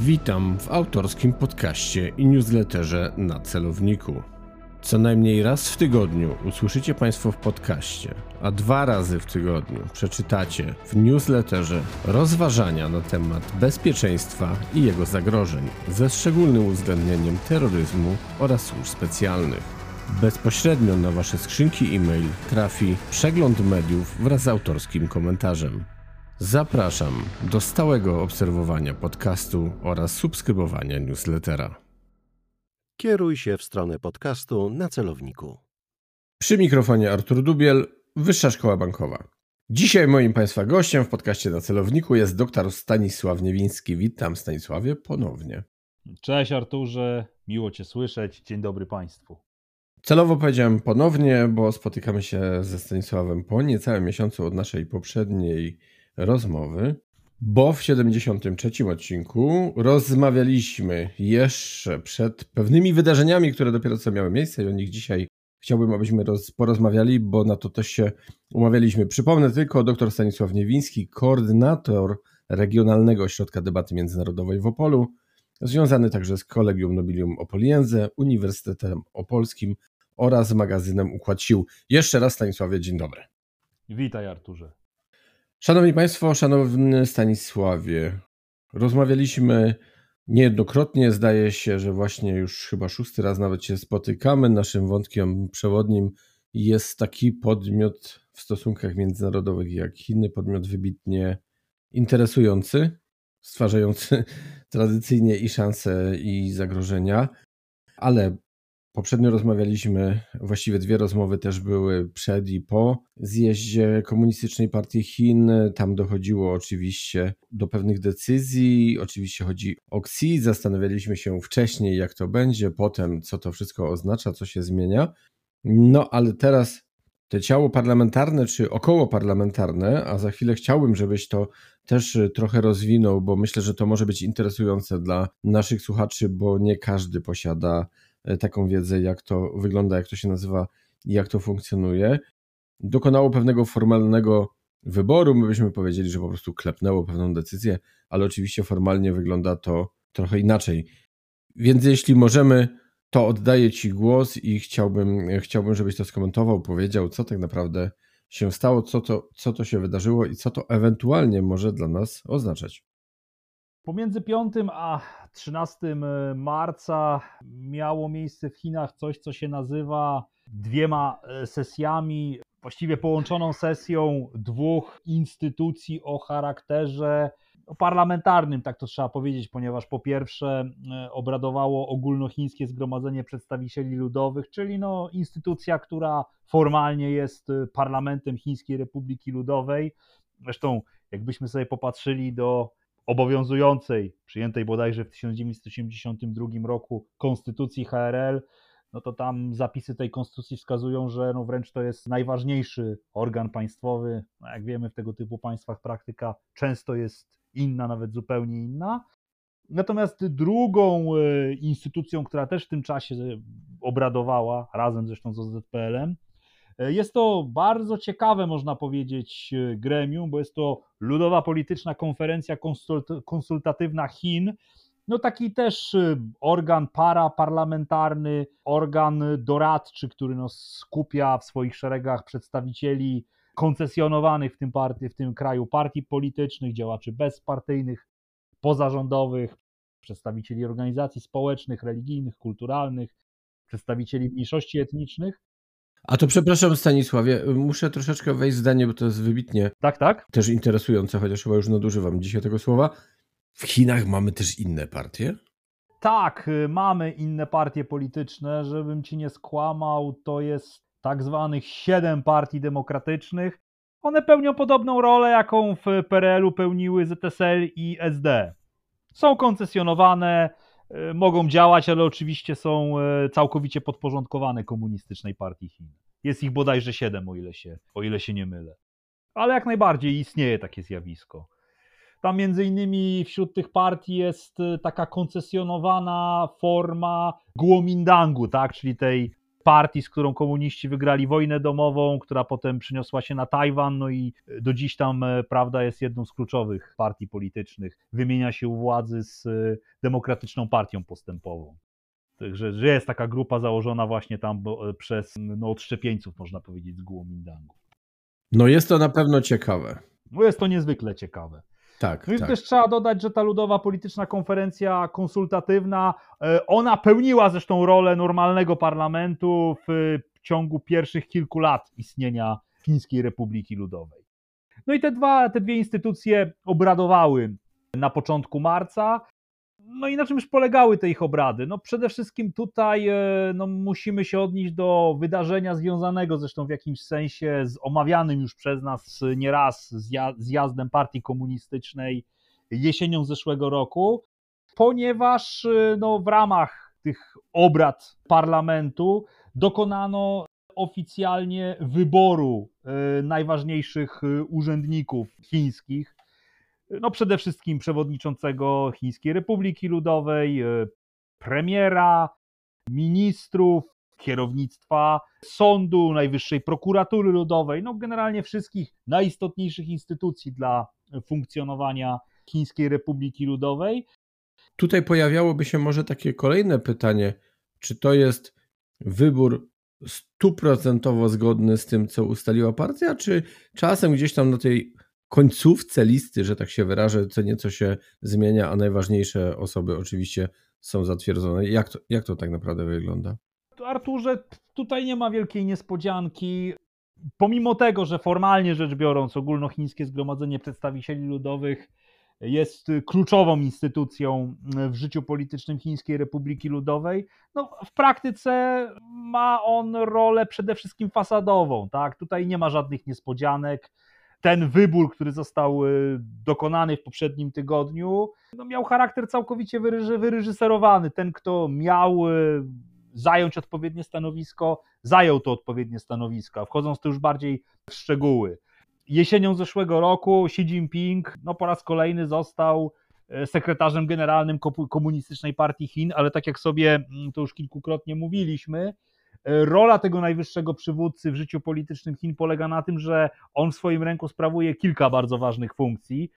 Witam w autorskim podcaście i newsletterze na celowniku. Co najmniej raz w tygodniu usłyszycie Państwo w podcaście, a dwa razy w tygodniu przeczytacie w newsletterze rozważania na temat bezpieczeństwa i jego zagrożeń, ze szczególnym uwzględnieniem terroryzmu oraz służb specjalnych. Bezpośrednio na Wasze skrzynki e-mail trafi przegląd mediów wraz z autorskim komentarzem. Zapraszam do stałego obserwowania podcastu oraz subskrybowania newslettera. Kieruj się w stronę podcastu na celowniku. Przy mikrofonie Artur Dubiel, Wyższa Szkoła Bankowa. Dzisiaj moim Państwa gościem w podcaście na celowniku jest dr Stanisław Niewiński. Witam Stanisławie ponownie. Cześć Arturze, miło Cię słyszeć. Dzień dobry Państwu. Celowo powiedziałem ponownie, bo spotykamy się ze Stanisławem po niecałym miesiącu od naszej poprzedniej rozmowy, bo w 73 odcinku rozmawialiśmy jeszcze przed pewnymi wydarzeniami, które dopiero co miały miejsce i o nich dzisiaj chciałbym, abyśmy roz, porozmawiali, bo na to też się umawialiśmy. Przypomnę tylko, dr Stanisław Niewiński, koordynator Regionalnego Ośrodka Debaty Międzynarodowej w Opolu, związany także z Kolegium Nobilium Opoliense, Uniwersytetem Opolskim oraz magazynem Układ Sił. Jeszcze raz Stanisławie, dzień dobry. Witaj Arturze. Szanowni Państwo, szanowny Stanisławie, rozmawialiśmy niejednokrotnie. Zdaje się, że właśnie już chyba szósty raz nawet się spotykamy. Naszym wątkiem przewodnim jest taki podmiot w stosunkach międzynarodowych jak Chiny, podmiot wybitnie interesujący, stwarzający tradycyjnie i szanse, i zagrożenia. Ale Poprzednio rozmawialiśmy, właściwie dwie rozmowy też były przed i po zjeździe Komunistycznej Partii Chin. Tam dochodziło oczywiście do pewnych decyzji. Oczywiście chodzi o XI. Zastanawialiśmy się wcześniej, jak to będzie, potem, co to wszystko oznacza, co się zmienia. No ale teraz te ciało parlamentarne czy około parlamentarne, a za chwilę chciałbym, żebyś to też trochę rozwinął, bo myślę, że to może być interesujące dla naszych słuchaczy, bo nie każdy posiada taką wiedzę, jak to wygląda, jak to się nazywa i jak to funkcjonuje. Dokonało pewnego formalnego wyboru. My byśmy powiedzieli, że po prostu klepnęło pewną decyzję, ale oczywiście formalnie wygląda to trochę inaczej. Więc jeśli możemy, to oddaję Ci głos i chciałbym, chciałbym żebyś to skomentował, powiedział, co tak naprawdę się stało, co to, co to się wydarzyło i co to ewentualnie może dla nas oznaczać. Pomiędzy 5 a 13 e, marca miało miejsce w Chinach coś, co się nazywa dwiema e, sesjami, właściwie połączoną sesją dwóch instytucji o charakterze parlamentarnym, tak to trzeba powiedzieć, ponieważ po pierwsze e, obradowało ogólnochińskie Zgromadzenie Przedstawicieli Ludowych, czyli no instytucja, która formalnie jest parlamentem Chińskiej Republiki Ludowej. Zresztą, jakbyśmy sobie popatrzyli do obowiązującej, przyjętej bodajże w 1982 roku konstytucji HRL, no to tam zapisy tej konstytucji wskazują, że no wręcz to jest najważniejszy organ państwowy. No jak wiemy, w tego typu państwach praktyka często jest inna, nawet zupełnie inna. Natomiast drugą e, instytucją, która też w tym czasie obradowała, razem zresztą z OZPL-em, jest to bardzo ciekawe, można powiedzieć, e, gremium, bo jest to Ludowa Polityczna Konferencja Konsultatywna Chin. No taki też e, organ paraparlamentarny, organ doradczy, który no skupia w swoich szeregach przedstawicieli koncesjonowanych w tym, partii, w tym kraju partii politycznych, działaczy bezpartyjnych, pozarządowych, przedstawicieli organizacji społecznych, religijnych, kulturalnych, przedstawicieli mniejszości etnicznych. A to przepraszam Stanisławie, muszę troszeczkę wejść w zdanie, bo to jest wybitnie tak, tak. też interesujące, chociaż chyba już nadużywam dzisiaj tego słowa. W Chinach mamy też inne partie? Tak, y, mamy inne partie polityczne. Żebym ci nie skłamał, to jest tak zwanych siedem partii demokratycznych. One pełnią podobną rolę, jaką w PRL-u pełniły ZSL i SD. Są koncesjonowane, mogą działać, ale oczywiście są y, całkowicie podporządkowane komunistycznej partii Chin. Jest ich bodajże siedem, o ile się, o ile się nie mylę. Ale jak najbardziej istnieje takie zjawisko. Tam między innymi wśród tych partii jest y, taka koncesjonowana forma Guomindangu, tak? czyli tej partii, z którą komuniści wygrali wojnę domową, która potem przyniosła się na Tajwan, no i do dziś tam, prawda, jest jedną z kluczowych partii politycznych. Wymienia się u władzy z Demokratyczną Partią Postępową. Także że jest taka grupa założona właśnie tam przez no, odszczepieńców, można powiedzieć, z Guomindangu. No jest to na pewno ciekawe. No jest to niezwykle ciekawe. Tak, no i tak. też trzeba dodać, że ta Ludowa Polityczna Konferencja Konsultatywna, e, ona pełniła zresztą rolę normalnego parlamentu w ciągu pierwszych kilku lat istnienia Chińskiej Republiki Ludowej. No i te, dwa, te dwie instytucje obradowały na początku marca. No i na czymś polegały te ich obrady? No przede wszystkim tutaj e, no, musimy się odnieść do wydarzenia związanego zresztą w jakimś sensie z omawianym już przez nas nieraz zjazdem partii komunistycznej jesienią zeszłego roku, ponieważ e, no, w ramach tych obrad parlamentu dokonano oficjalnie wyboru e, najważniejszych urzędników chińskich no przede wszystkim przewodniczącego Chińskiej Republiki Ludowej, e, premiera, ministrów, kierownictwa sądu, Najwyższej Prokuratury Ludowej, no generalnie wszystkich najistotniejszych instytucji dla funkcjonowania Chińskiej Republiki Ludowej. Tutaj pojawiałoby się może takie kolejne pytanie, czy to jest wybór stuprocentowo zgodny z tym, co ustaliła partia, czy czasem gdzieś tam na tej końcówce listy, że tak się wyrażę, co nieco się zmienia, a najważniejsze osoby oczywiście są zatwierdzone. Jak to, jak to tak naprawdę wygląda? Arturze, tutaj nie ma wielkiej niespodzianki. Pomimo tego, że formalnie rzecz biorąc, ogólnochińskie Zgromadzenie Przedstawicieli Ludowych jest kluczową instytucją w życiu politycznym Chińskiej Republiki Ludowej, no, w praktyce ma on rolę przede wszystkim fasadową. Tak? Tutaj nie ma żadnych niespodzianek ten wybór, który został y, dokonany w poprzednim tygodniu, no miał charakter całkowicie wyreżyserowany. Ten, kto miał y, zająć odpowiednie stanowisko, zajął to odpowiednie stanowisko. Wchodząc tu już bardziej w szczegóły. Jesienią zeszłego roku Xi Jinping no, po raz kolejny został y, sekretarzem generalnym Komunistycznej Partii Chin, ale tak jak sobie mm, to już kilkukrotnie mówiliśmy, rola tego najwyższego przywódcy w życiu politycznym Chin polega na tym, że on w swoim ręku sprawuje kilka bardzo ważnych funkcji.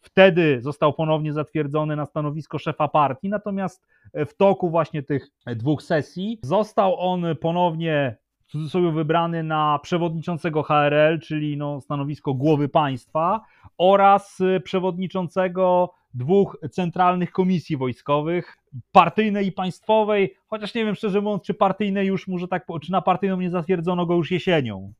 Wtedy został ponownie zatwierdzony na stanowisko szefa partii, natomiast w toku właśnie tych dwóch sesji został on ponownie w cudzysłowie wybrany na przewodniczącego HRL, czyli no stanowisko głowy państwa oraz przewodniczącego dwóch centralnych komisji wojskowych, partyjnej i państwowej, chociaż nie wiem szczerze mówiąc, czy partyjnej już może tak, czy na partyjną nie zatwierdzono go już jesienią.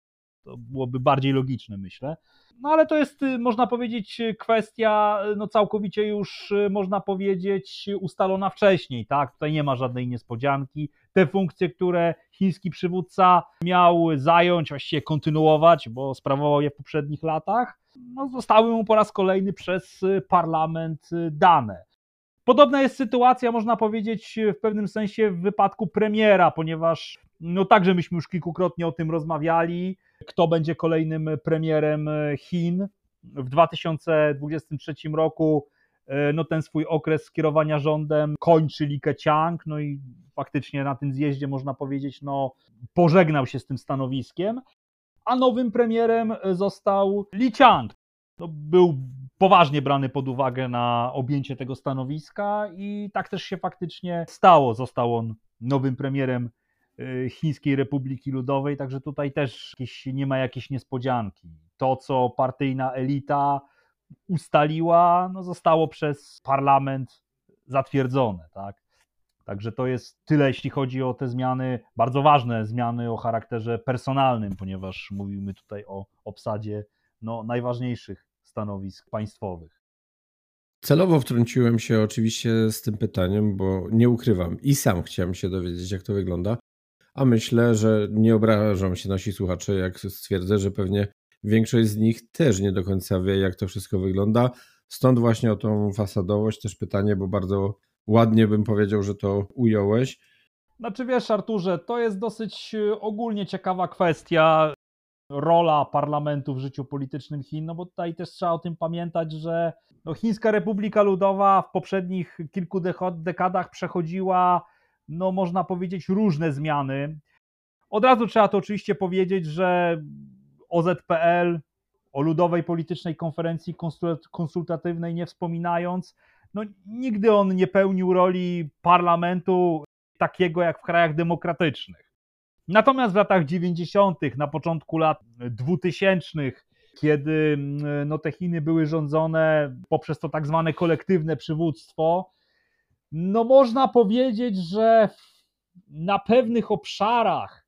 To byłoby bardziej logiczne, myślę. No ale to jest, y, można powiedzieć, kwestia y, no całkowicie już, y, można powiedzieć, ustalona wcześniej, tak? Tutaj nie ma żadnej niespodzianki. Te funkcje, które chiński przywódca miał zająć, właściwie kontynuować, bo sprawował je w poprzednich latach, no zostały mu po raz kolejny przez parlament dane. Podobna jest sytuacja, można powiedzieć, w pewnym sensie w wypadku premiera, ponieważ no także myśmy już kilkukrotnie o tym rozmawiali, kto będzie kolejnym premierem Chin. W 2023 roku no ten swój okres kierowania rządem kończy Li Keqiang, no i faktycznie na tym zjeździe można powiedzieć, no pożegnał się z tym stanowiskiem, a nowym premierem został Li Qiang. No, był poważnie brany pod uwagę na objęcie tego stanowiska i tak też się faktycznie stało. Został on nowym premierem y, Chińskiej Republiki Ludowej, także tutaj też nie ma jakiejś niespodzianki. To, co partyjna elita ustaliła, no zostało przez parlament zatwierdzone. Tak? Także to jest tyle, jeśli chodzi o te zmiany, bardzo ważne zmiany o charakterze personalnym, ponieważ mówimy tutaj o obsadzie no, najważniejszych stanowisk państwowych. Celowo wtrąciłem się oczywiście z tym pytaniem, bo nie ukrywam i sam chciałem się dowiedzieć, jak to wygląda. A myślę, że nie obrażą się nasi słuchacze, jak stwierdzę, że pewnie większość z nich też nie do końca wie, jak to wszystko wygląda. Stąd właśnie o tą fasadowość też pytanie, bo bardzo ładnie bym powiedział, że to ująłeś. Znaczy wiesz, Arturze, to jest dosyć ogólnie ciekawa kwestia rola parlamentu w życiu politycznym Chin, no bo tutaj też trzeba o tym pamiętać, że no Chińska Republika Ludowa w poprzednich kilku dekadach przechodziła, no można powiedzieć, różne zmiany. Od razu trzeba to oczywiście powiedzieć, że OZPL, o Ludowej Politycznej Konferencji Konsultatywnej nie wspominając, no, nigdy on nie pełnił roli parlamentu takiego jak w krajach demokratycznych. Natomiast w latach 90., na początku lat 2000, kiedy mm, no, te Chiny były rządzone poprzez to tak zwane kolektywne przywództwo, no można powiedzieć, że na pewnych obszarach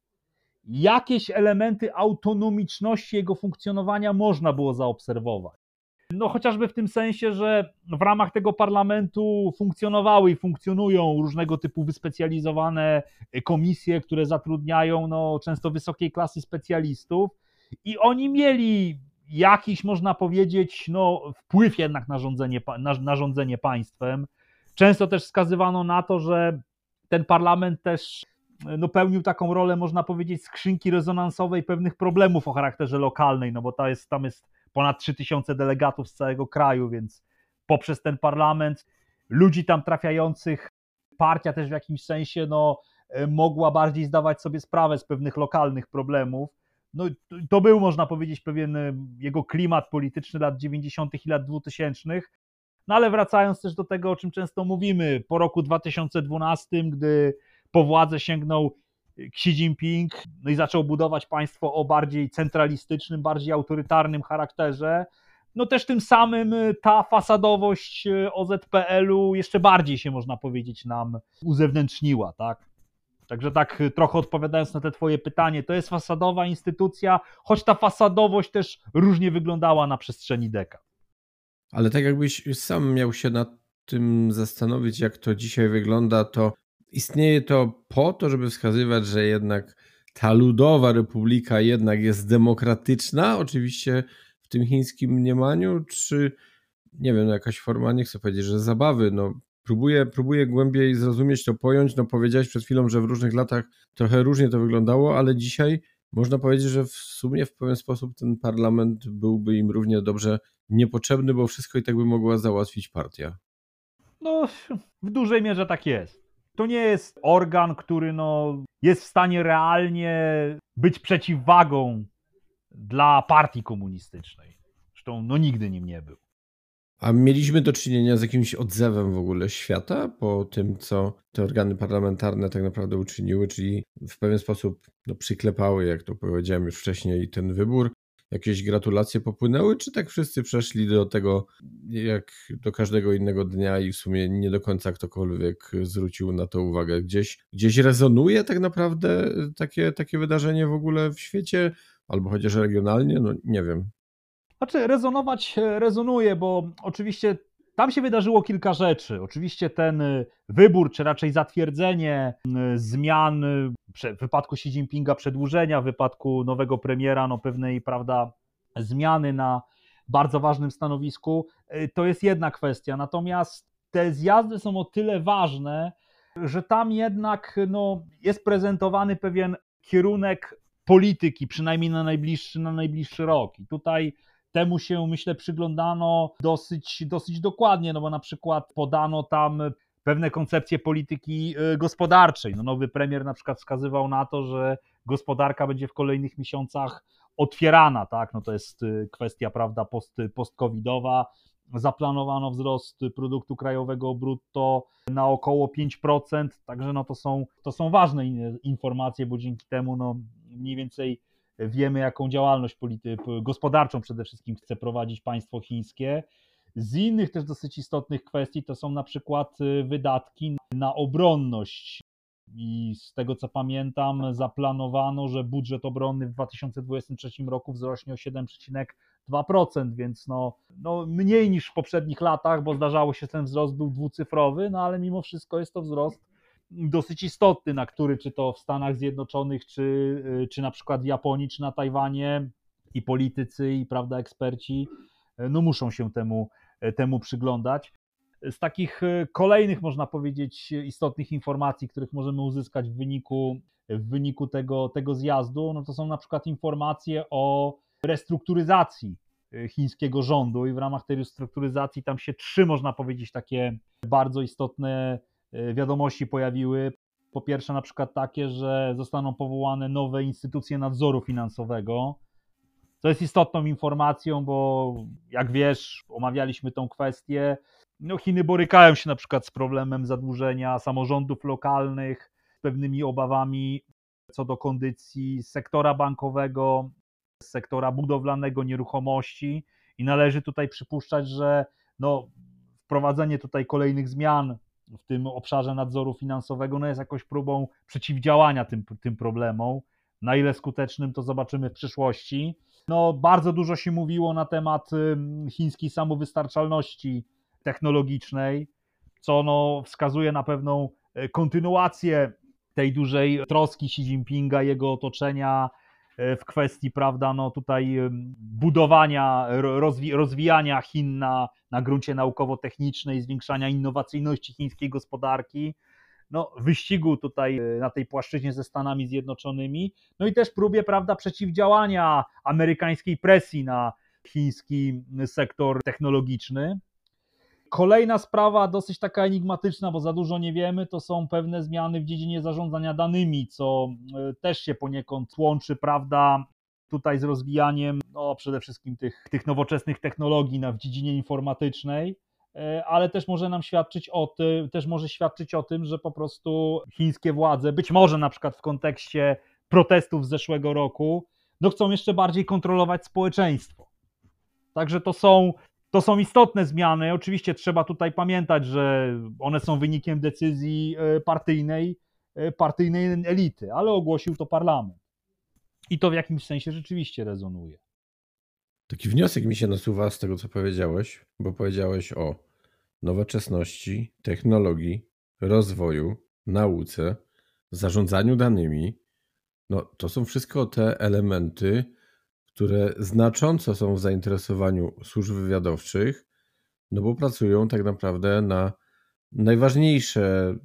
jakieś elementy autonomiczności jego funkcjonowania można było zaobserwować. No chociażby w tym sensie, że w ramach tego parlamentu funkcjonowały i funkcjonują różnego typu wyspecjalizowane komisje, które zatrudniają no, często wysokiej klasy specjalistów i oni mieli jakiś, można powiedzieć, no, wpływ jednak na rządzenie, na, na rządzenie państwem. Często też wskazywano na to, że ten parlament też no, pełnił taką rolę, można powiedzieć, skrzynki rezonansowej pewnych problemów o charakterze lokalnej, no bo ta jest, tam jest ponad 3000 delegatów z całego kraju, więc poprzez ten parlament ludzi tam trafiających, partia też w jakimś sensie no, e, mogła bardziej zdawać sobie sprawę z pewnych lokalnych problemów. No, to był, można powiedzieć, pewien e, jego klimat polityczny lat 90. i lat 2000. No ale wracając też do tego, o czym często mówimy, po roku 2012, gdy po władzę sięgnął Xi Jinping no i zaczął budować państwo o bardziej centralistycznym, bardziej autorytarnym charakterze, no też tym samym y, ta fasadowość y, OZPL-u jeszcze bardziej się, można powiedzieć, nam uzewnętrzniła, tak? Także tak y, trochę odpowiadając na te twoje pytanie, to jest fasadowa instytucja, choć ta fasadowość też różnie wyglądała na przestrzeni dekad. Ale tak jakbyś sam miał się nad tym zastanowić, jak to dzisiaj wygląda, to istnieje to po to, żeby wskazywać, że jednak ta ludowa republika jednak jest demokratyczna, oczywiście w tym chińskim mniemaniu, czy nie wiem, jakaś forma, nie chcę powiedzieć, że zabawy, no próbuję, próbuję głębiej zrozumieć to, pojąć, no powiedziałeś przed chwilą, że w różnych latach trochę różnie to wyglądało, ale dzisiaj można powiedzieć, że w sumie w pewien sposób ten parlament byłby im równie dobrze niepotrzebny, bo wszystko i tak by mogła załatwić partia. No, w dużej mierze tak jest. To nie jest organ, który no, jest w stanie realnie być przeciwwagą dla partii komunistycznej. Zresztą no, nigdy nim nie był. A mieliśmy do czynienia z jakimś odzewem w ogóle świata po tym, co te organy parlamentarne tak naprawdę uczyniły, czyli w pewien sposób no, przyklepały, jak to powiedziałem już wcześniej, ten wybór jakieś gratulacje popłynęły, czy tak wszyscy przeszli do tego jak do każdego innego dnia i w sumie nie do końca ktokolwiek zwrócił na to uwagę? Gdzieś, gdzieś rezonuje tak naprawdę takie, takie wydarzenie w ogóle w świecie, albo chociaż regionalnie? No nie wiem. Znaczy, rezonować rezonuje, bo oczywiście tam się wydarzyło kilka rzeczy. Oczywiście ten wybór, czy raczej zatwierdzenie zmian w wypadku Xi Jinpinga, przedłużenia, w wypadku nowego premiera, no pewnej, prawda, zmiany na bardzo ważnym stanowisku, to jest jedna kwestia. Natomiast te zjazdy są o tyle ważne, że tam jednak no, jest prezentowany pewien kierunek polityki, przynajmniej na najbliższy, na najbliższy rok. I tutaj temu się, myślę, przyglądano dosyć, dosyć dokładnie, no bo na przykład podano tam pewne koncepcje polityki y, gospodarczej. No nowy premier na przykład wskazywał na to, że gospodarka będzie w kolejnych miesiącach otwierana, tak? No to jest y, kwestia, prawda, post, post-covidowa. Zaplanowano wzrost produktu krajowego brutto na około 5%, także no to są, to są ważne informacje, bo dzięki temu no mniej więcej wiemy, jaką działalność polity- gospodarczą przede wszystkim chce prowadzić państwo chińskie. Z innych też dosyć istotnych kwestii to są na przykład y, wydatki na obronność. I z tego co pamiętam, zaplanowano, że budżet obronny w 2023 roku wzrośnie o 7,2%, więc no, no mniej niż w poprzednich latach, bo zdarzało się, że ten wzrost był dwucyfrowy, no ale mimo wszystko jest to wzrost dosyć istotny, na który czy to w Stanach Zjednoczonych, czy, y, czy na przykład w Japonii, czy na Tajwanie i politycy, i prawda, eksperci y, no muszą się temu, y, temu przyglądać. Z takich kolejnych, można powiedzieć, istotnych informacji, których możemy uzyskać w wyniku, w wyniku tego, tego zjazdu, no to są na przykład informacje o restrukturyzacji chińskiego rządu i w ramach tej restrukturyzacji tam się trzy, można powiedzieć, takie bardzo istotne wiadomości pojawiły. Po pierwsze, na przykład takie, że zostaną powołane nowe instytucje nadzoru finansowego. To jest istotną informacją, bo jak wiesz, omawialiśmy tą kwestię. No, Chiny borykają się na przykład z problemem zadłużenia samorządów lokalnych, z pewnymi obawami co do kondycji sektora bankowego, sektora budowlanego, nieruchomości i należy tutaj przypuszczać, że no, wprowadzenie tutaj kolejnych zmian w tym obszarze nadzoru finansowego no jest jakąś próbą przeciwdziałania tym, tym problemom. Na ile skutecznym to zobaczymy w przyszłości. No, bardzo dużo się mówiło na temat chińskiej samowystarczalności technologicznej, co no, wskazuje na pewną e, kontynuację tej dużej troski Xi Jinpinga, jego otoczenia w kwestii, prawda, no tutaj budowania, rozwi rozwijania Chin na, na gruncie naukowo-technicznej, zwiększania innowacyjności chińskiej gospodarki, no, wyścigu tutaj e, na tej płaszczyźnie ze Stanami Zjednoczonymi, no i też próbie, prawda, przeciwdziałania amerykańskiej presji na chiński sektor technologiczny. Kolejna sprawa, dosyć taka enigmatyczna, bo za dużo nie wiemy, to są pewne zmiany w dziedzinie zarządzania danymi, co e, też się poniekąd łączy, prawda, tutaj z rozwijaniem no, przede wszystkim tych, tych nowoczesnych technologii na, w dziedzinie informatycznej, e, ale też może nam świadczyć o tym, też może świadczyć o tym, że po prostu chińskie władze, być może na przykład w kontekście protestów z zeszłego roku, no chcą jeszcze bardziej kontrolować społeczeństwo. Także to są to są istotne zmiany. Oczywiście trzeba tutaj pamiętać, że one są wynikiem decyzji e, partyjnej, e, partyjnej elity, ale ogłosił to parlament. I to w jakimś sensie rzeczywiście rezonuje. Taki wniosek mi się nasuwa z tego, co powiedziałeś, bo powiedziałeś o nowoczesności, technologii, rozwoju, nauce, zarządzaniu danymi. No, to są wszystko te elementy, które znacząco są w zainteresowaniu służb wywiadowczych, no bo pracują tak naprawdę na najważniejsze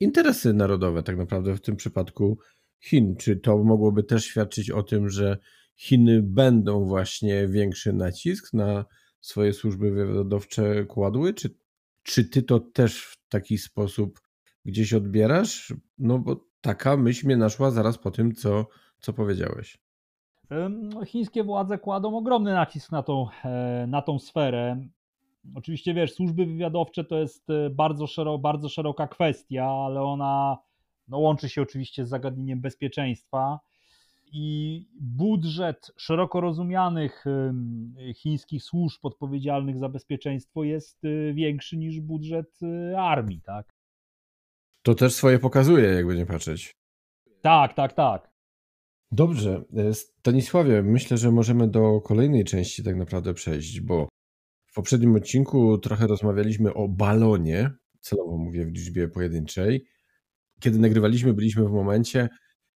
interesy narodowe, tak naprawdę w tym przypadku Chin. Czy to mogłoby też świadczyć o tym, że Chiny będą właśnie większy nacisk na swoje służby wywiadowcze kładły? Czy, czy ty to też w taki sposób gdzieś odbierasz? No bo taka myśl mnie naszła zaraz po tym, co, co powiedziałeś. Chińskie władze kładą ogromny nacisk na tą, e, na tą sferę. Oczywiście wiesz, służby wywiadowcze to jest e, bardzo, szero, bardzo szeroka kwestia, ale ona no, łączy się oczywiście z zagadnieniem bezpieczeństwa. I budżet szeroko rozumianych chińskich służb odpowiedzialnych za bezpieczeństwo jest e, większy niż budżet armii, tak? To też swoje pokazuje, jakby nie patrzeć. Tak, tak, tak. Dobrze, e, Stanisławie, myślę, że możemy do kolejnej części tak naprawdę przejść, bo w poprzednim odcinku trochę rozmawialiśmy o balonie, celowo mówię w liczbie pojedynczej. Kiedy nagrywaliśmy, byliśmy w momencie,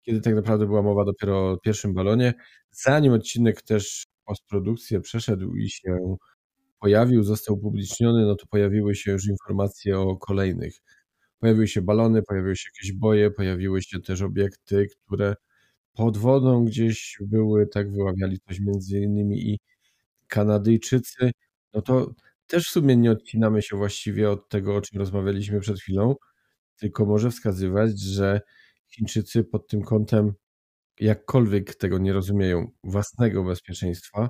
kiedy tak naprawdę była mowa dopiero o pierwszym balonie. Zanim odcinek też postprodukcję przeszedł i się pojawił, został upubliczniony, no to pojawiły się już informacje o kolejnych. Pojawiły się balony, pojawiły się jakieś boje, pojawiły się też obiekty, które pod wodą gdzieś były, tak wyławiali coś między innymi i Kanadyjczycy, no to też w sumie nie odcinamy się właściwie od tego, o czym rozmawialiśmy przed chwilą, tylko może wskazywać, że Chińczycy pod tym kątem jakkolwiek tego nie rozumieją, własnego bezpieczeństwa,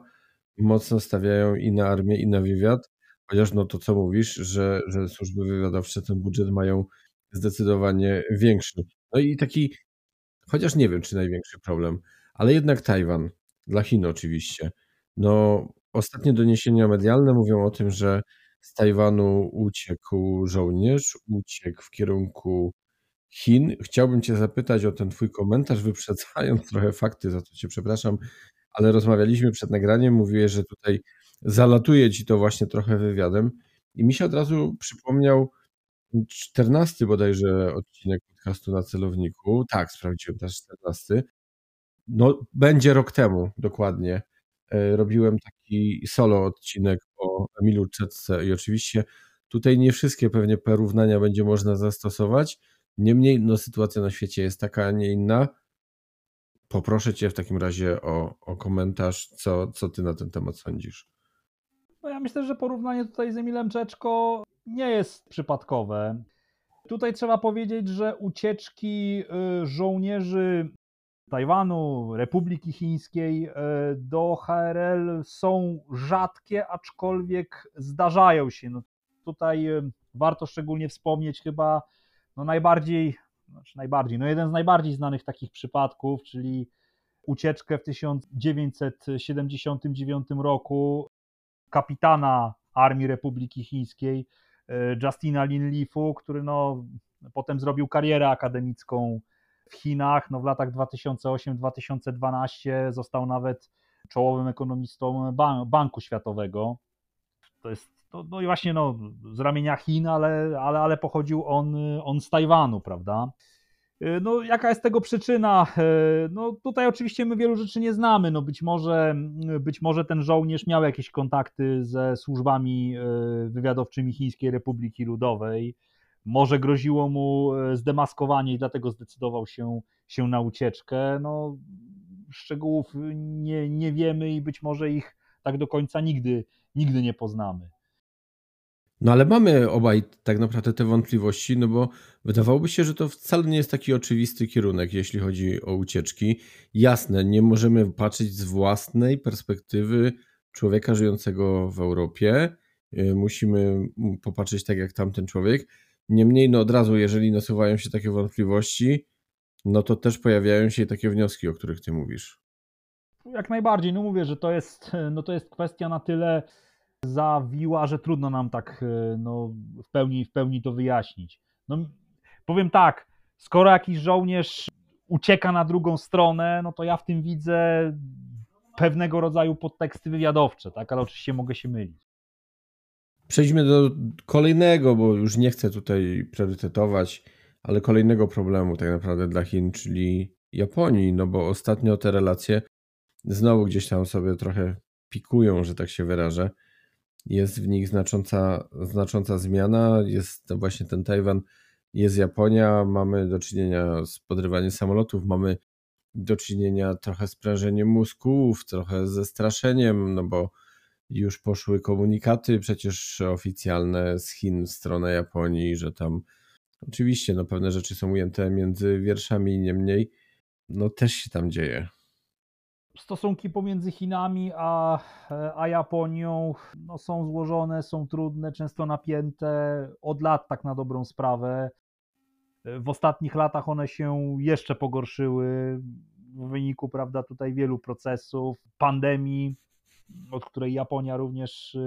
mocno stawiają i na armię, i na wywiad, chociaż no to co mówisz, że, że służby wywiadowcze ten budżet mają zdecydowanie większy. No i taki Chociaż nie wiem, czy największy problem, ale jednak Tajwan, dla Chin oczywiście. No, ostatnie doniesienia medialne mówią o tym, że z Tajwanu uciekł żołnierz, uciekł w kierunku Chin. Chciałbym Cię zapytać o ten Twój komentarz, wyprzedzając trochę fakty, za co Cię przepraszam, ale rozmawialiśmy przed nagraniem, mówiłeś, że tutaj zalatuje Ci to właśnie trochę wywiadem i mi się od razu przypomniał 14 bodajże odcinek podcastu na celowniku. Tak, sprawdziłem też 14. No, będzie rok temu dokładnie. E, robiłem taki solo odcinek o Emilu Czetce i oczywiście tutaj nie wszystkie pewnie porównania będzie można zastosować. Niemniej no, sytuacja na świecie jest taka, a nie inna. Poproszę Cię w takim razie o, o komentarz, co, co Ty na ten temat sądzisz. No ja myślę, że porównanie tutaj z Emilem Czeczko nie jest przypadkowe. Tutaj trzeba powiedzieć, że ucieczki y, żołnierzy Tajwanu, Republiki Chińskiej y, do HRL są rzadkie, aczkolwiek zdarzają się. No, tutaj y, warto szczególnie wspomnieć chyba no najbardziej, znaczy najbardziej, no jeden z najbardziej znanych takich przypadków, czyli ucieczkę w 1979 roku kapitana Armii Republiki Chińskiej Justina Linlifu, który no, potem zrobił karierę akademicką w Chinach. No, w latach 2008-2012 został nawet czołowym ekonomistą Banku Światowego. To jest no, no i właśnie no, z ramienia Chin, ale, ale, ale pochodził on, on z Tajwanu, prawda? E, no, jaka jest tego przyczyna? E, no, tutaj oczywiście my wielu rzeczy nie znamy. No, być, może, być może ten żołnierz miał jakieś kontakty ze służbami e, wywiadowczymi Chińskiej Republiki Ludowej. Może groziło mu zdemaskowanie i dlatego zdecydował się, się na ucieczkę. No, szczegółów nie, nie wiemy i być może ich tak do końca nigdy, nigdy nie poznamy. No ale mamy obaj tak naprawdę te wątpliwości, no bo wydawałoby się, że to wcale nie jest taki oczywisty kierunek, jeśli chodzi o ucieczki. Jasne, nie możemy patrzeć z własnej perspektywy człowieka żyjącego w Europie. Y, musimy popatrzeć tak jak tamten człowiek. Niemniej, no od razu, jeżeli nasuwają się takie wątpliwości, no to też pojawiają się takie wnioski, o których ty mówisz. Jak najbardziej. No mówię, że to jest, no to jest kwestia na tyle zawiła, że trudno nam tak e, no, w, pełni, w pełni to wyjaśnić. No, powiem tak, skoro jakiś żołnierz ucieka na drugą stronę, no to ja w tym widzę pewnego rodzaju podteksty wywiadowcze, tak? ale oczywiście mogę się mylić. Przejdźmy do kolejnego, bo już nie chcę tutaj priorytetować, ale kolejnego problemu tak naprawdę dla Chin, czyli Japonii, no bo ostatnio te relacje znowu gdzieś tam sobie trochę pikują, że tak się wyrażę jest w nich znacząca, znacząca zmiana. Jest właśnie ten Tajwan, jest Japonia, mamy do czynienia z podrywaniem samolotów, mamy do czynienia trochę z prężeniem mózgów, trochę ze straszeniem, no bo już poszły komunikaty przecież oficjalne z Chin w stronę Japonii, że tam oczywiście no pewne rzeczy są ujęte między wierszami, niemniej no też się tam dzieje stosunki pomiędzy Chinami a, a Japonią no, są złożone, są trudne, często napięte od lat, tak na dobrą sprawę. W ostatnich latach one się jeszcze pogorszyły w wyniku, prawda, tutaj wielu procesów, pandemii, od której Japonia również,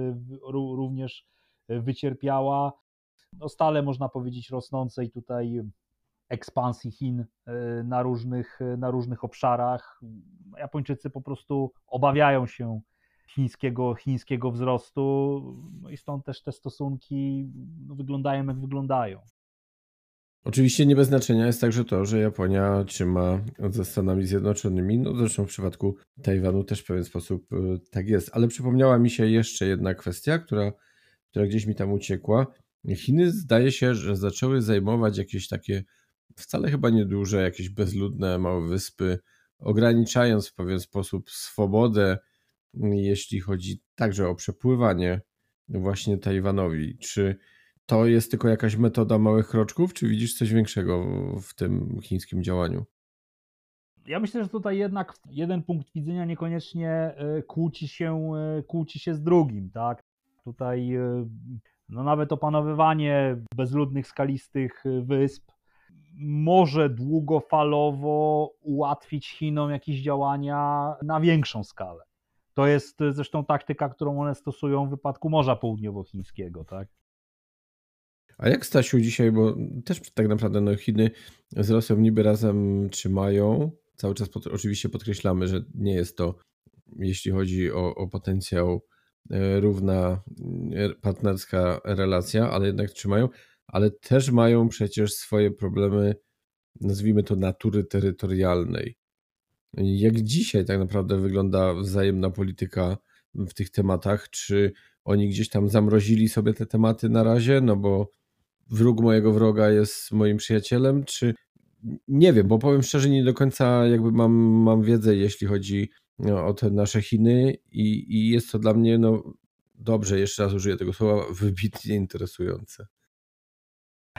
również wycierpiała. No stale można powiedzieć rosnącej tutaj ekspansji Chin e, na różnych, e, na różnych obszarach. Japończycy po prostu obawiają się chińskiego, chińskiego wzrostu no i stąd też te stosunki no, wyglądają jak wyglądają. Oczywiście nie bez znaczenia jest także to, że Japonia trzyma ze Stanami Zjednoczonymi, no zresztą w przypadku Tajwanu też w pewien sposób e, tak jest, ale przypomniała mi się jeszcze jedna kwestia, która, która gdzieś mi tam uciekła. Chiny zdaje się, że zaczęły zajmować jakieś takie wcale chyba nieduże, jakieś bezludne małe wyspy, ograniczając w pewien sposób swobodę, jeśli chodzi także o przepływanie właśnie Tajwanowi. Czy to jest tylko jakaś metoda małych kroczków, czy widzisz coś większego w tym chińskim działaniu? Ja myślę, że tutaj jednak jeden punkt widzenia niekoniecznie e, kłóci się, e, kłóci się z drugim, tak? Tutaj e, no nawet opanowywanie bezludnych, skalistych wysp może długofalowo ułatwić Chinom jakieś działania na większą skalę. To jest zresztą taktyka, którą one stosują w wypadku Morza Południowochińskiego, tak? A jak Stasiu dzisiaj, bo też tak naprawdę no, Chiny z Rosją niby razem trzymają, cały czas pod, oczywiście podkreślamy, że nie jest to, jeśli chodzi o, o potencjał, e, równa e, partnerska relacja, ale jednak trzymają ale też mają przecież swoje problemy, nazwijmy to natury terytorialnej. Jak dzisiaj tak naprawdę wygląda wzajemna polityka w tych tematach? Czy oni gdzieś tam zamrozili sobie te tematy na razie? No bo wróg mojego wroga jest moim przyjacielem, czy nie wiem, bo powiem szczerze, nie do końca jakby mam, mam wiedzę, jeśli chodzi no, o te nasze Chiny i, i jest to dla mnie, no dobrze, jeszcze raz użyję tego słowa, wybitnie interesujące.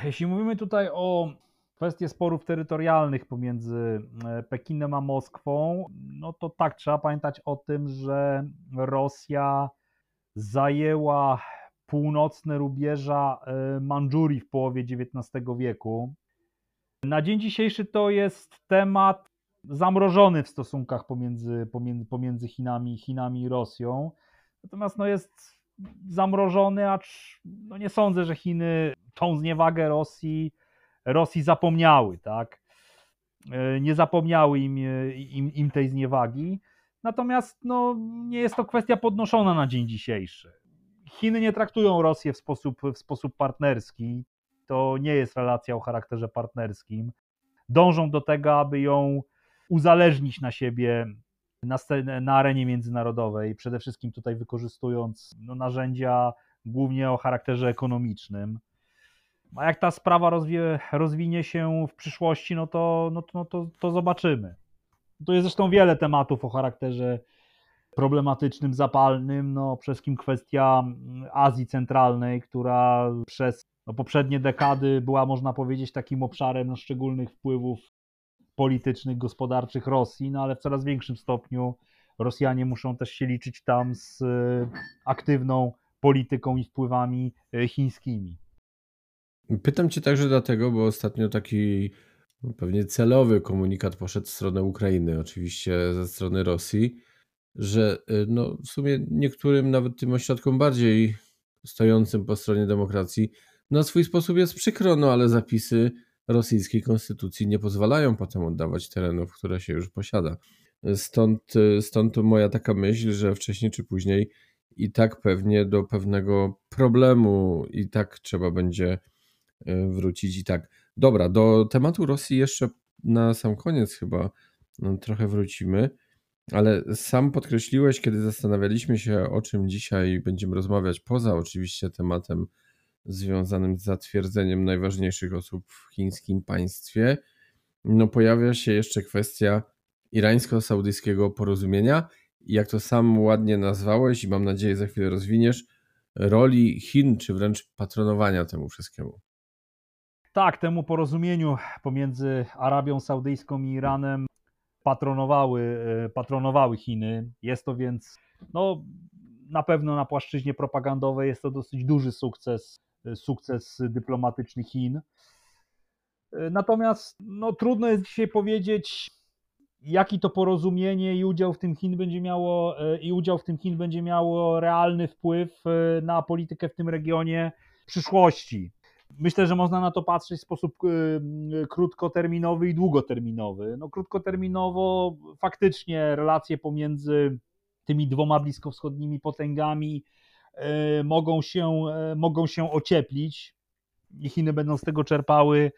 Jeśli mówimy tutaj o kwestii sporów terytorialnych pomiędzy e, Pekinem a Moskwą, no to tak, trzeba pamiętać o tym, że Rosja zajęła północne rubieża e, Mandżurii w połowie XIX wieku. Na dzień dzisiejszy to jest temat zamrożony w stosunkach pomiędzy, pomiędzy, pomiędzy Chinami, Chinami i Rosją. Natomiast no jest zamrożony, acz no nie sądzę, że Chiny tą zniewagę Rosji, Rosji zapomniały, tak? E, nie zapomniały im, im, im tej zniewagi. Natomiast no, nie jest to kwestia podnoszona na dzień dzisiejszy. Chiny nie traktują Rosję w sposób, w sposób partnerski. To nie jest relacja o charakterze partnerskim. Dążą do tego, aby ją uzależnić na siebie na, scenę, na arenie międzynarodowej, przede wszystkim tutaj wykorzystując no, narzędzia głównie o charakterze ekonomicznym. A jak ta sprawa rozwie, rozwinie się w przyszłości, no to, no, to, no to, to zobaczymy. To jest zresztą wiele tematów o charakterze problematycznym, zapalnym. No, przede wszystkim kwestia Azji Centralnej, która przez no, poprzednie dekady była, można powiedzieć, takim obszarem no, szczególnych wpływów politycznych, gospodarczych Rosji, no ale w coraz większym stopniu Rosjanie muszą też się liczyć tam z e, aktywną polityką i wpływami e, chińskimi. Pytam Cię także dlatego, bo ostatnio taki no, pewnie celowy komunikat poszedł w stronę Ukrainy, oczywiście ze strony Rosji, że e, no, w sumie niektórym, nawet tym ośrodkom bardziej stojącym po stronie demokracji, na swój sposób jest przykro, no ale zapisy rosyjskiej konstytucji nie pozwalają potem oddawać terenów, które się już posiada. Stąd, stąd moja taka myśl, że wcześniej czy później i tak pewnie do pewnego problemu i tak trzeba będzie e, wrócić i tak. Dobra, do tematu Rosji jeszcze na sam koniec chyba no, trochę wrócimy, ale sam podkreśliłeś, kiedy zastanawialiśmy się, o czym dzisiaj będziemy rozmawiać, poza oczywiście tematem związanym z zatwierdzeniem najważniejszych osób w chińskim państwie, no pojawia się jeszcze kwestia irańsko-saudyjskiego porozumienia jak to sam ładnie nazwałeś i mam nadzieję za chwilę rozwiniesz, roli Chin, czy wręcz patronowania temu wszystkiemu. Tak, temu porozumieniu pomiędzy Arabią Saudyjską i Iranem patronowały, e, patronowały Chiny. Jest to więc no, na pewno na płaszczyźnie propagandowej jest to dosyć duży sukces sukces dyplomatyczny Chin. Natomiast no, trudno jest dzisiaj powiedzieć, jaki to porozumienie i udział w tym Chin będzie miało i udział w tym Chin będzie miało realny wpływ e, na politykę w tym regionie w przyszłości. Myślę, że można na to patrzeć w sposób e, krótkoterminowy i długoterminowy. No, krótkoterminowo faktycznie relacje pomiędzy tymi dwoma bliskowschodnimi potęgami E, mogą się, e, mogą się ocieplić i Chiny będą z tego czerpały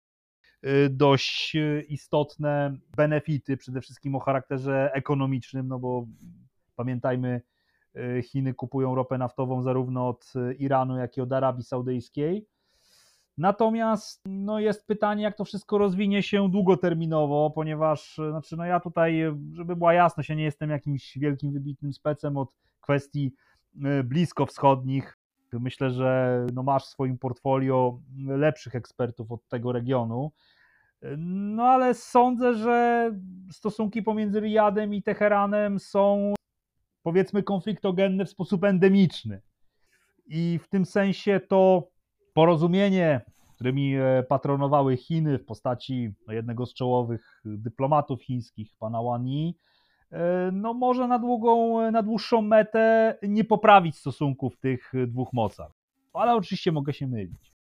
e, dość istotne benefity, przede wszystkim o charakterze ekonomicznym, no bo pamiętajmy, Chiny kupują ropę naftową zarówno od Iranu, jak i od Arabii Saudyjskiej. Natomiast no jest pytanie, jak to wszystko rozwinie się długoterminowo, ponieważ znaczy, no ja tutaj, żeby była jasność, ja nie jestem jakimś wielkim, wybitnym specem od kwestii bliskowschodnich. Myślę, że no masz w swoim portfolio lepszych ekspertów od tego regionu. No ale sądzę, że stosunki pomiędzy Riyadem i Teheranem są powiedzmy konfliktogenne w sposób endemiczny. I w tym sensie to porozumienie, którymi e, patronowały Chiny w postaci jednego z czołowych dyplomatów chińskich, pana E, no może na, długą, na dłuższą metę nie poprawić stosunków tych dwóch mocarstw. Ale oczywiście mogę się mylić.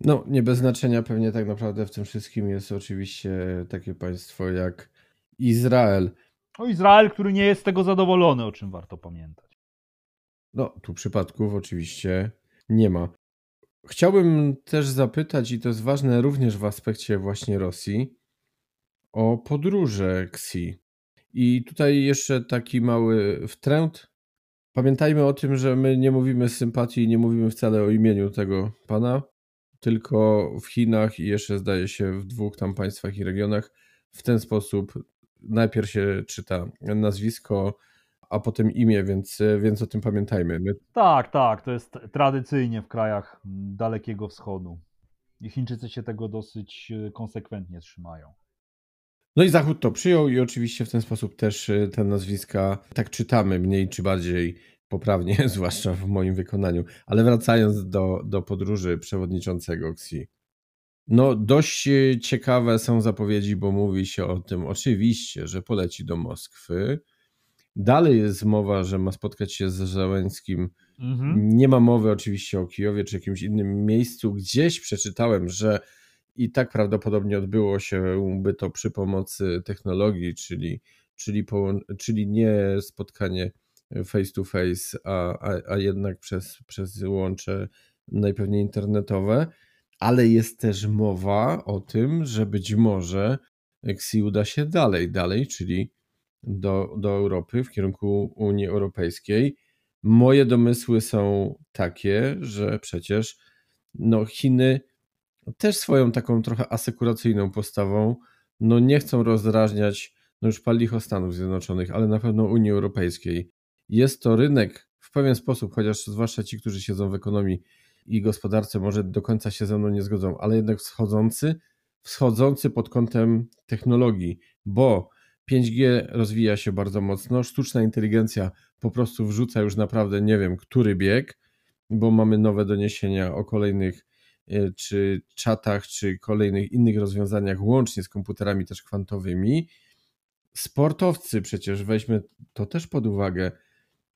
No, nie bez znaczenia pewnie tak naprawdę w tym wszystkim jest oczywiście takie państwo jak Izrael. No Izrael, który nie jest z tego zadowolony, o czym warto pamiętać. No, tu przypadków oczywiście nie ma. Chciałbym też zapytać, i to jest ważne również w aspekcie właśnie Rosji, o podróże Xi. I tutaj jeszcze taki mały wtręt. Pamiętajmy o tym, że my nie mówimy sympatii, nie mówimy wcale o imieniu tego pana, tylko w Chinach i jeszcze zdaje się w dwóch tam państwach i regionach w ten sposób najpierw się czyta nazwisko, a potem imię, więc, więc o tym pamiętajmy. My... Tak, tak, to jest tradycyjnie w krajach Dalekiego Wschodu. Chińczycy się tego dosyć konsekwentnie trzymają. No i Zachód to przyjął i oczywiście w ten sposób też te nazwiska tak czytamy mniej czy bardziej poprawnie, zwłaszcza w moim wykonaniu. Ale wracając do, do podróży przewodniczącego Xi. No, dość ciekawe są zapowiedzi, bo mówi się o tym oczywiście, że poleci do Moskwy. Dalej jest mowa, że ma spotkać się z Załęckim. Mhm. Nie ma mowy oczywiście o Kijowie czy jakimś innym miejscu. Gdzieś przeczytałem, że i tak prawdopodobnie odbyło się by to przy pomocy technologii, czyli, czyli, czyli nie spotkanie face to face, a, a, a jednak przez, przez łącze najpewniej internetowe, ale jest też mowa o tym, że być może Xi uda się dalej, dalej, czyli do, do Europy, w kierunku Unii Europejskiej. Moje domysły są takie, że przecież no, Chiny też swoją taką trochę asekuracyjną postawą. No, nie chcą rozdrażniać no już pal licho Stanów Zjednoczonych, ale na pewno Unii Europejskiej. Jest to rynek w pewien sposób, chociaż zwłaszcza ci, którzy siedzą w ekonomii i gospodarce, może do końca się ze mną nie zgodzą, ale jednak wschodzący, wschodzący pod kątem technologii, bo 5G rozwija się bardzo mocno, sztuczna inteligencja po prostu wrzuca już naprawdę nie wiem, który bieg, bo mamy nowe doniesienia o kolejnych czy czatach, czy kolejnych innych rozwiązaniach, łącznie z komputerami też kwantowymi. Sportowcy przecież, weźmy to też pod uwagę,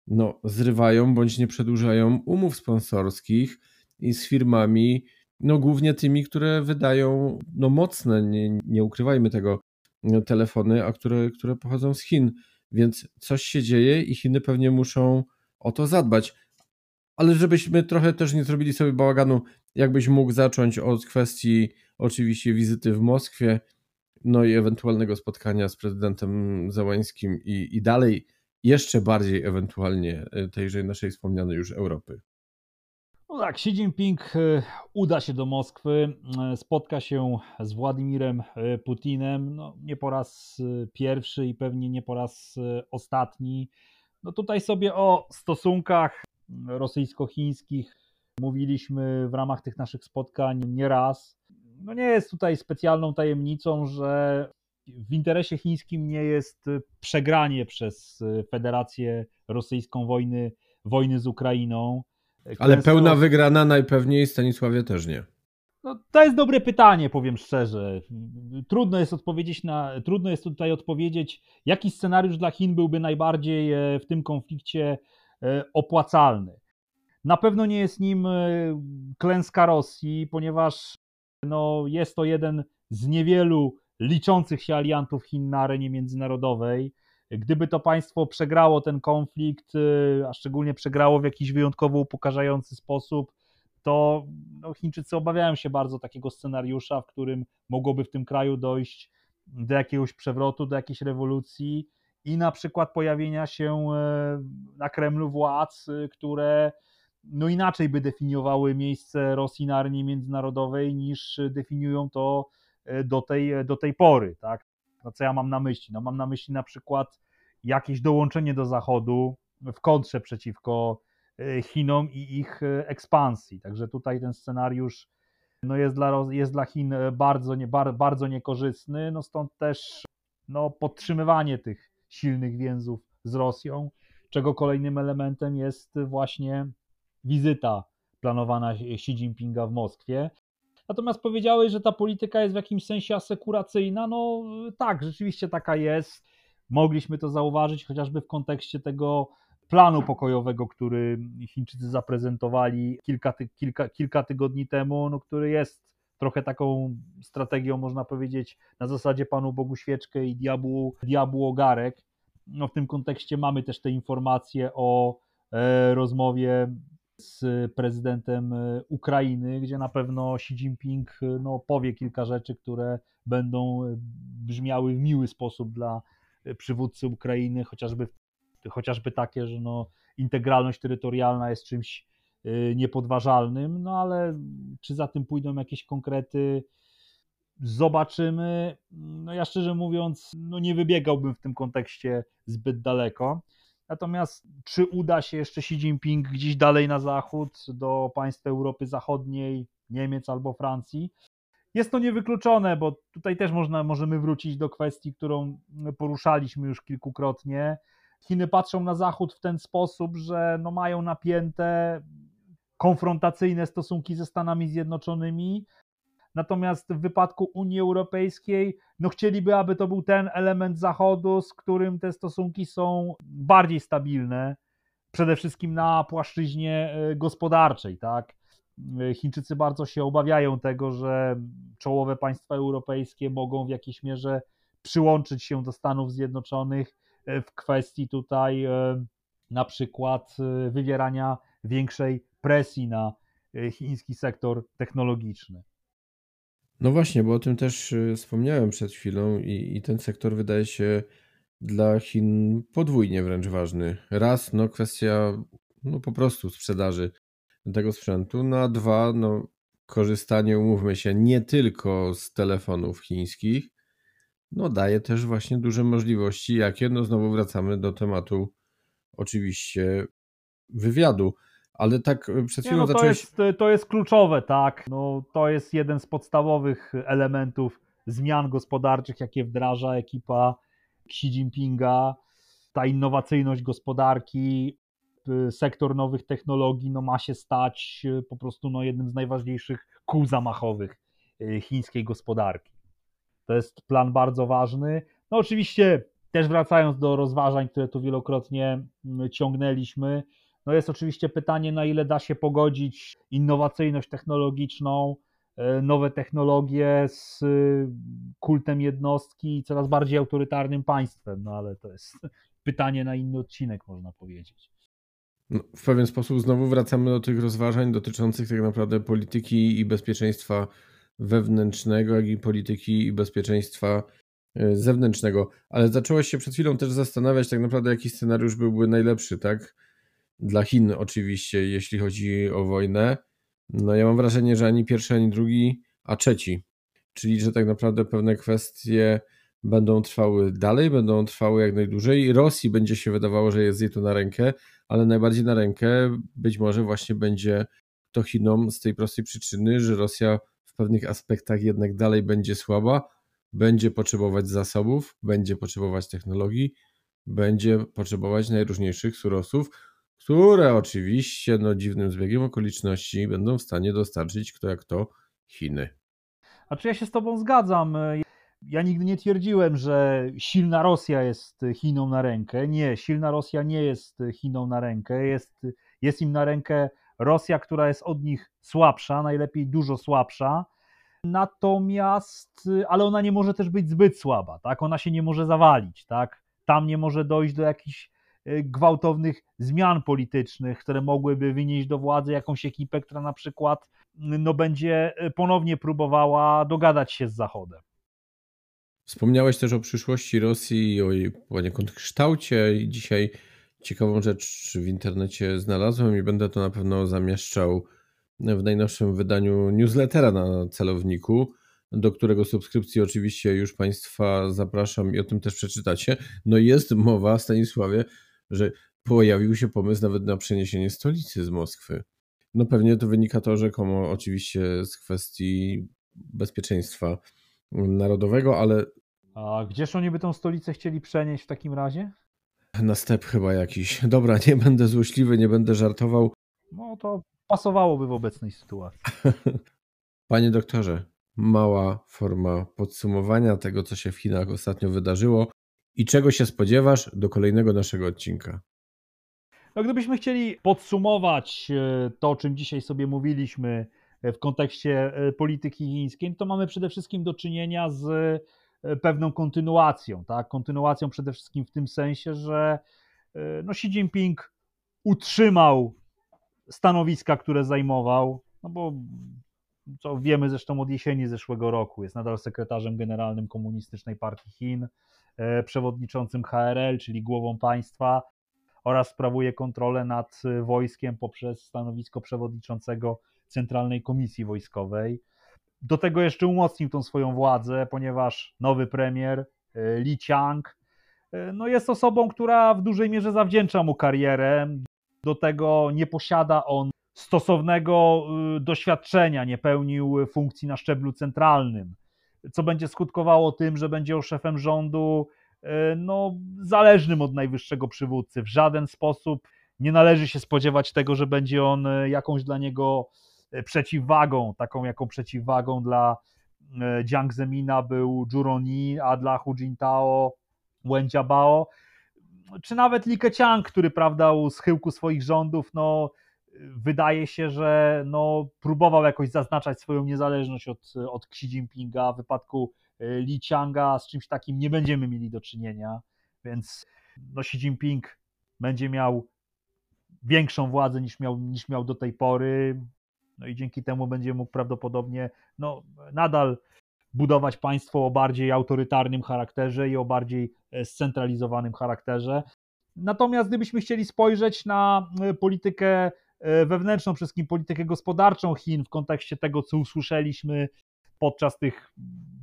no, zrywają bądź nie przedłużają umów sponsorskich i z firmami, no głównie tymi, które wydają no, mocne, nie, nie ukrywajmy tego, no, telefony, a które, które pochodzą z Chin. Więc coś się dzieje i Chiny pewnie muszą o to zadbać. Ale żebyśmy trochę też nie zrobili sobie bałaganu, jakbyś mógł zacząć od kwestii oczywiście wizyty w Moskwie, no i ewentualnego spotkania z prezydentem Załańskim i, i dalej jeszcze bardziej ewentualnie e, tejże naszej wspomnianej już Europy. No tak, Xi Jinping e, uda się do Moskwy, e, spotka się z Władimirem Putinem, no, nie po raz pierwszy i pewnie nie po raz ostatni. No tutaj sobie o stosunkach rosyjsko-chińskich mówiliśmy w ramach tych naszych spotkań nieraz. No nie jest tutaj specjalną tajemnicą, że w interesie chińskim nie jest przegranie przez Federację Rosyjską wojny, wojny z Ukrainą. Ale pełna wygrana najpewniej Stanisławie też nie. No, to jest dobre pytanie, powiem szczerze. Trudno jest odpowiedzieć na, trudno jest tutaj odpowiedzieć, jaki scenariusz dla Chin byłby najbardziej e, w tym konflikcie e, opłacalny. Na pewno nie jest nim e, klęska Rosji, ponieważ no, jest to jeden z niewielu liczących się aliantów Chin na arenie międzynarodowej. Gdyby to państwo przegrało ten konflikt, y, a szczególnie przegrało w jakiś wyjątkowo upokarzający sposób, to no, Chińczycy obawiają się bardzo takiego scenariusza, w którym mogłoby w tym kraju dojść do jakiegoś przewrotu, do jakiejś rewolucji i na przykład pojawienia się e, na Kremlu władz, które no inaczej by definiowały miejsce Rosji na arenie międzynarodowej niż definiują to E, do tej, e, do tej pory. Tak? No co ja mam na myśli? No mam na myśli na przykład jakieś dołączenie do Zachodu w kontrze przeciwko e, Chinom i ich ekspansji. Także tutaj ten scenariusz no jest, dla, jest dla Chin bardzo, nie, bardzo niekorzystny, no stąd też no, podtrzymywanie tych silnych więzów z Rosją, czego kolejnym elementem jest właśnie wizyta planowana Xi Jinpinga w Moskwie. Natomiast powiedziałeś, że ta polityka jest w jakimś sensie asekuracyjna. No tak, rzeczywiście taka jest. Mogliśmy to zauważyć chociażby w kontekście tego planu pokojowego, który Chińczycy zaprezentowali kilka, ty, kilka, kilka tygodni temu, no, który jest trochę taką strategią, można powiedzieć, na zasadzie Panu Bogu świeczkę i diabłu, diabłu ogarek. No, w tym kontekście mamy też te informacje o e, rozmowie z prezydentem e, Ukrainy, gdzie na pewno Xi Jinping e, no, powie kilka rzeczy, które będą e, brzmiały w miły sposób dla przywódcy Ukrainy, chociażby, chociażby takie, że no, integralność terytorialna jest czymś niepodważalnym, no ale czy za tym pójdą jakieś konkrety, zobaczymy. No ja szczerze mówiąc, no nie wybiegałbym w tym kontekście zbyt daleko. Natomiast czy uda się jeszcze Xi Jinping gdzieś dalej na zachód, do państw Europy Zachodniej, Niemiec albo Francji. Jest to niewykluczone, bo tutaj też można, możemy wrócić do kwestii, którą poruszaliśmy już kilkukrotnie. Chiny patrzą na Zachód w ten sposób, że no mają napięte, konfrontacyjne stosunki ze Stanami Zjednoczonymi. Natomiast w wypadku Unii Europejskiej, no chcieliby, aby to był ten element Zachodu, z którym te stosunki są bardziej stabilne, przede wszystkim na płaszczyźnie e, gospodarczej, tak? E, Chińczycy bardzo się obawiają tego, że czołowe państwa europejskie mogą w jakiejś mierze przyłączyć się do Stanów Zjednoczonych e, w kwestii tutaj na przykład wywierania większej presji na chiński sektor technologiczny. No właśnie, bo o tym też wspomniałem przed chwilą i, i ten sektor wydaje się dla Chin podwójnie wręcz ważny. Raz, no kwestia no po prostu sprzedaży tego sprzętu, no a dwa, no korzystanie, umówmy się, nie tylko z telefonów chińskich, no daje też właśnie duże możliwości, jakie, no znowu wracamy do tematu oczywiście wywiadu, ale tak przed chwilą nie, no to zacząłeś... Jest, to jest kluczowe, tak, no to jest jeden z podstawowych elementów zmian gospodarczych, jakie wdraża ekipa Xi Jinpinga, ta innowacyjność gospodarki, y, sektor nowych technologii no, ma się stać y, po prostu no, jednym z najważniejszych kół zamachowych y, chińskiej gospodarki. To jest plan bardzo ważny. No oczywiście też wracając do rozważań, które tu wielokrotnie mm, ciągnęliśmy, no jest oczywiście pytanie, na ile da się pogodzić innowacyjność technologiczną E, nowe technologie z y, kultem jednostki i coraz bardziej autorytarnym państwem, no ale to jest pytanie na inny odcinek, można powiedzieć. No, w pewien sposób znowu wracamy do tych rozważań dotyczących tak naprawdę polityki i bezpieczeństwa wewnętrznego, jak i polityki i bezpieczeństwa e, zewnętrznego. Ale zacząłeś się przed chwilą też zastanawiać tak naprawdę, jaki scenariusz byłby najlepszy, tak? Dla Chin oczywiście, jeśli chodzi o wojnę. No ja mam wrażenie, że ani pierwszy, ani drugi, a trzeci. Czyli, że tak naprawdę pewne kwestie będą trwały dalej, będą trwały jak najdłużej. Rosji będzie się wydawało, że jest jej to na rękę, ale najbardziej na rękę być może właśnie będzie to Chinom z tej prostej przyczyny, że Rosja w pewnych aspektach jednak dalej będzie słaba, będzie potrzebować zasobów, będzie potrzebować technologii, będzie potrzebować najróżniejszych surowców, które oczywiście no, dziwnym zbiegiem okoliczności będą w stanie dostarczyć kto jak to Chiny. A czy ja się z Tobą zgadzam? Ja nigdy nie twierdziłem, że silna Rosja jest Chiną na rękę. Nie, silna Rosja nie jest Chiną na rękę. Jest, jest im na rękę Rosja, która jest od nich słabsza, najlepiej dużo słabsza. Natomiast, ale ona nie może też być zbyt słaba, tak? Ona się nie może zawalić, tak? Tam nie może dojść do jakichś gwałtownych zmian politycznych, które mogłyby wynieść do władzy jakąś ekipę, która na przykład no, będzie y, ponownie próbowała dogadać się z Zachodem. Wspomniałeś też o przyszłości Rosji o jej poniekąd kształcie i dzisiaj ciekawą rzecz w internecie znalazłem i będę to na pewno zamieszczał w najnowszym wydaniu newslettera na celowniku, do którego subskrypcji oczywiście już Państwa zapraszam i o tym też przeczytacie. No jest mowa, Stanisławie, że pojawił się pomysł nawet na przeniesienie stolicy z Moskwy. No pewnie to wynika to rzekomo oczywiście z kwestii bezpieczeństwa narodowego, ale... A gdzież oni by tą stolicę chcieli przenieść w takim razie? Na step chyba jakiś. Dobra, nie będę złośliwy, nie będę żartował. No to pasowałoby w obecnej sytuacji. Panie doktorze, mała forma podsumowania tego, co się w Chinach ostatnio wydarzyło i czego się spodziewasz do kolejnego naszego odcinka? No, gdybyśmy chcieli podsumować e, to, o czym dzisiaj sobie mówiliśmy e, w kontekście e, polityki chińskiej, to mamy przede wszystkim do czynienia z pewną kontynuacją. Tak? Kontynuacją przede wszystkim w tym sensie, że no, Xi Jinping utrzymał stanowiska, które zajmował, no bo co wiemy zresztą od jesieni zeszłego roku, jest nadal sekretarzem generalnym Komunistycznej Partii Chin, przewodniczącym HRL, czyli głową państwa, oraz sprawuje kontrolę nad wojskiem poprzez stanowisko przewodniczącego Centralnej Komisji Wojskowej. Do tego jeszcze umocnił tą swoją władzę, ponieważ nowy premier e, Li Qiang e, no jest osobą, która w dużej mierze zawdzięcza mu karierę. Do tego nie posiada on stosownego doświadczenia, nie pełnił funkcji na szczeblu centralnym, co będzie skutkowało tym, że będzie szefem rządu y, no, zależnym od najwyższego przywódcy. W żaden sposób nie należy się spodziewać tego, że będzie on jakąś dla niego przeciwwagą, taką jaką przeciwwagą dla Jiang Zemina był Juroni, a dla Hu Jintao Wen Jiabao, czy nawet Li Keqiang, który prawda u schyłku swoich rządów no, wydaje się, że no, próbował jakoś zaznaczać swoją niezależność od, od Xi Jinpinga. W wypadku y, Li Qianga z czymś takim nie będziemy mieli do czynienia, więc no, Xi Jinping będzie miał większą władzę niż miał, niż miał do tej pory. No i dzięki temu będzie mógł prawdopodobnie no, nadal budować państwo o bardziej autorytarnym charakterze i o bardziej e, scentralizowanym charakterze. Natomiast gdybyśmy chcieli spojrzeć na e, politykę e, wewnętrzną, przede wszystkim politykę gospodarczą Chin w kontekście tego, co usłyszeliśmy podczas tych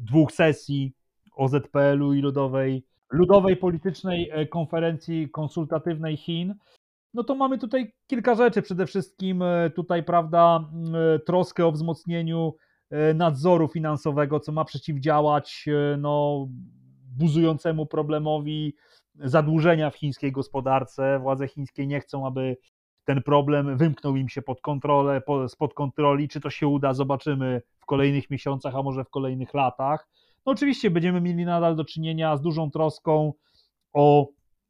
dwóch sesji OZPL-u i Ludowej, Ludowej Politycznej Konferencji Konsultatywnej Chin, no to mamy tutaj kilka rzeczy. Przede wszystkim tutaj, prawda, troskę o wzmocnieniu E, nadzoru finansowego, co ma przeciwdziałać e, no, buzującemu problemowi zadłużenia w chińskiej gospodarce. Władze chińskie nie chcą, aby ten problem wymknął im się pod kontrolę, spod kontroli. Czy to się uda, zobaczymy w kolejnych miesiącach, a może w kolejnych latach. No oczywiście będziemy mieli nadal do czynienia z dużą troską o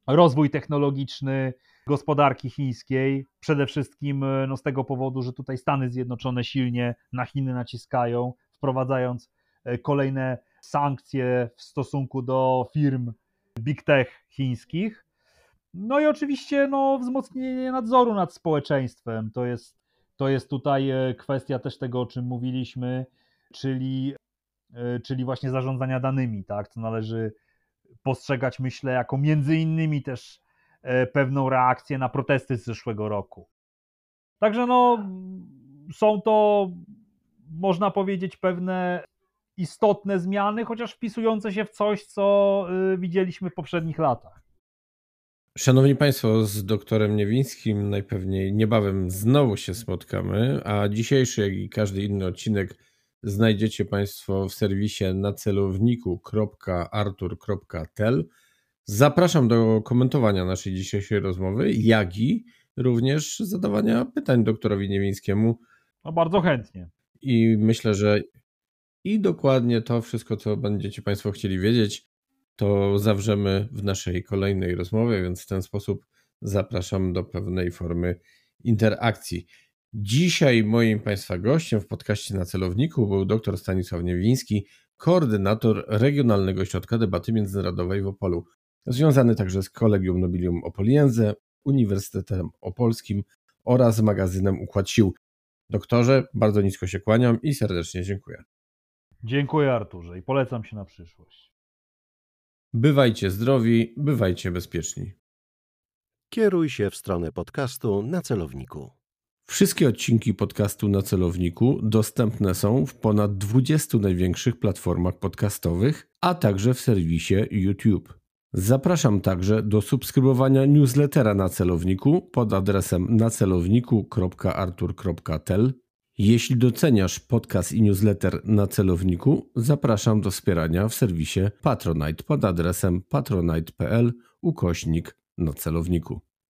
rozwój technologiczny gospodarki chińskiej. Przede wszystkim no, z tego powodu, że tutaj Stany Zjednoczone silnie na Chiny naciskają, wprowadzając e, kolejne sankcje w stosunku do firm big tech chińskich. No i oczywiście no, wzmocnienie nadzoru nad społeczeństwem. To jest, to jest tutaj e, kwestia też tego, o czym mówiliśmy, czyli, czyli właśnie zarządzania danymi, tak? Co należy postrzegać, myślę, jako między innymi też e, pewną reakcję na protesty z zeszłego roku. Także no, są to, można powiedzieć, pewne istotne zmiany, chociaż wpisujące się w coś, co e, widzieliśmy w poprzednich latach. Szanowni Państwo, z doktorem Niewińskim najpewniej niebawem znowu się spotkamy, a dzisiejszy, jak i każdy inny odcinek znajdziecie Państwo w serwisie na celowniku.artur.tel. Zapraszam do komentowania naszej dzisiejszej rozmowy, jak i również zadawania pytań doktorowi Niewińskiemu. No bardzo chętnie. I myślę, że i dokładnie to wszystko, co będziecie Państwo chcieli wiedzieć, to zawrzemy w naszej kolejnej rozmowie, więc w ten sposób zapraszam do pewnej formy interakcji. Dzisiaj moim Państwa gościem w podcaście na celowniku był dr Stanisław Niewiński, koordynator Regionalnego Ośrodka Debaty Międzynarodowej w Opolu, związany także z Kolegium Nobilium Opoliense, Uniwersytetem Opolskim oraz magazynem Układ Sił. Doktorze, bardzo nisko się kłaniam i serdecznie dziękuję. Dziękuję Arturze i polecam się na przyszłość. Bywajcie zdrowi, bywajcie bezpieczni. Kieruj się w stronę podcastu na celowniku. Wszystkie odcinki podcastu na celowniku dostępne są w ponad 20 największych platformach podcastowych, a także w serwisie YouTube. Zapraszam także do subskrybowania newslettera na celowniku pod adresem nacelowniku.artur.tel. Jeśli doceniasz podcast i newsletter na celowniku, zapraszam do wspierania w serwisie Patronite pod adresem patronite.pl ukośnik na celowniku.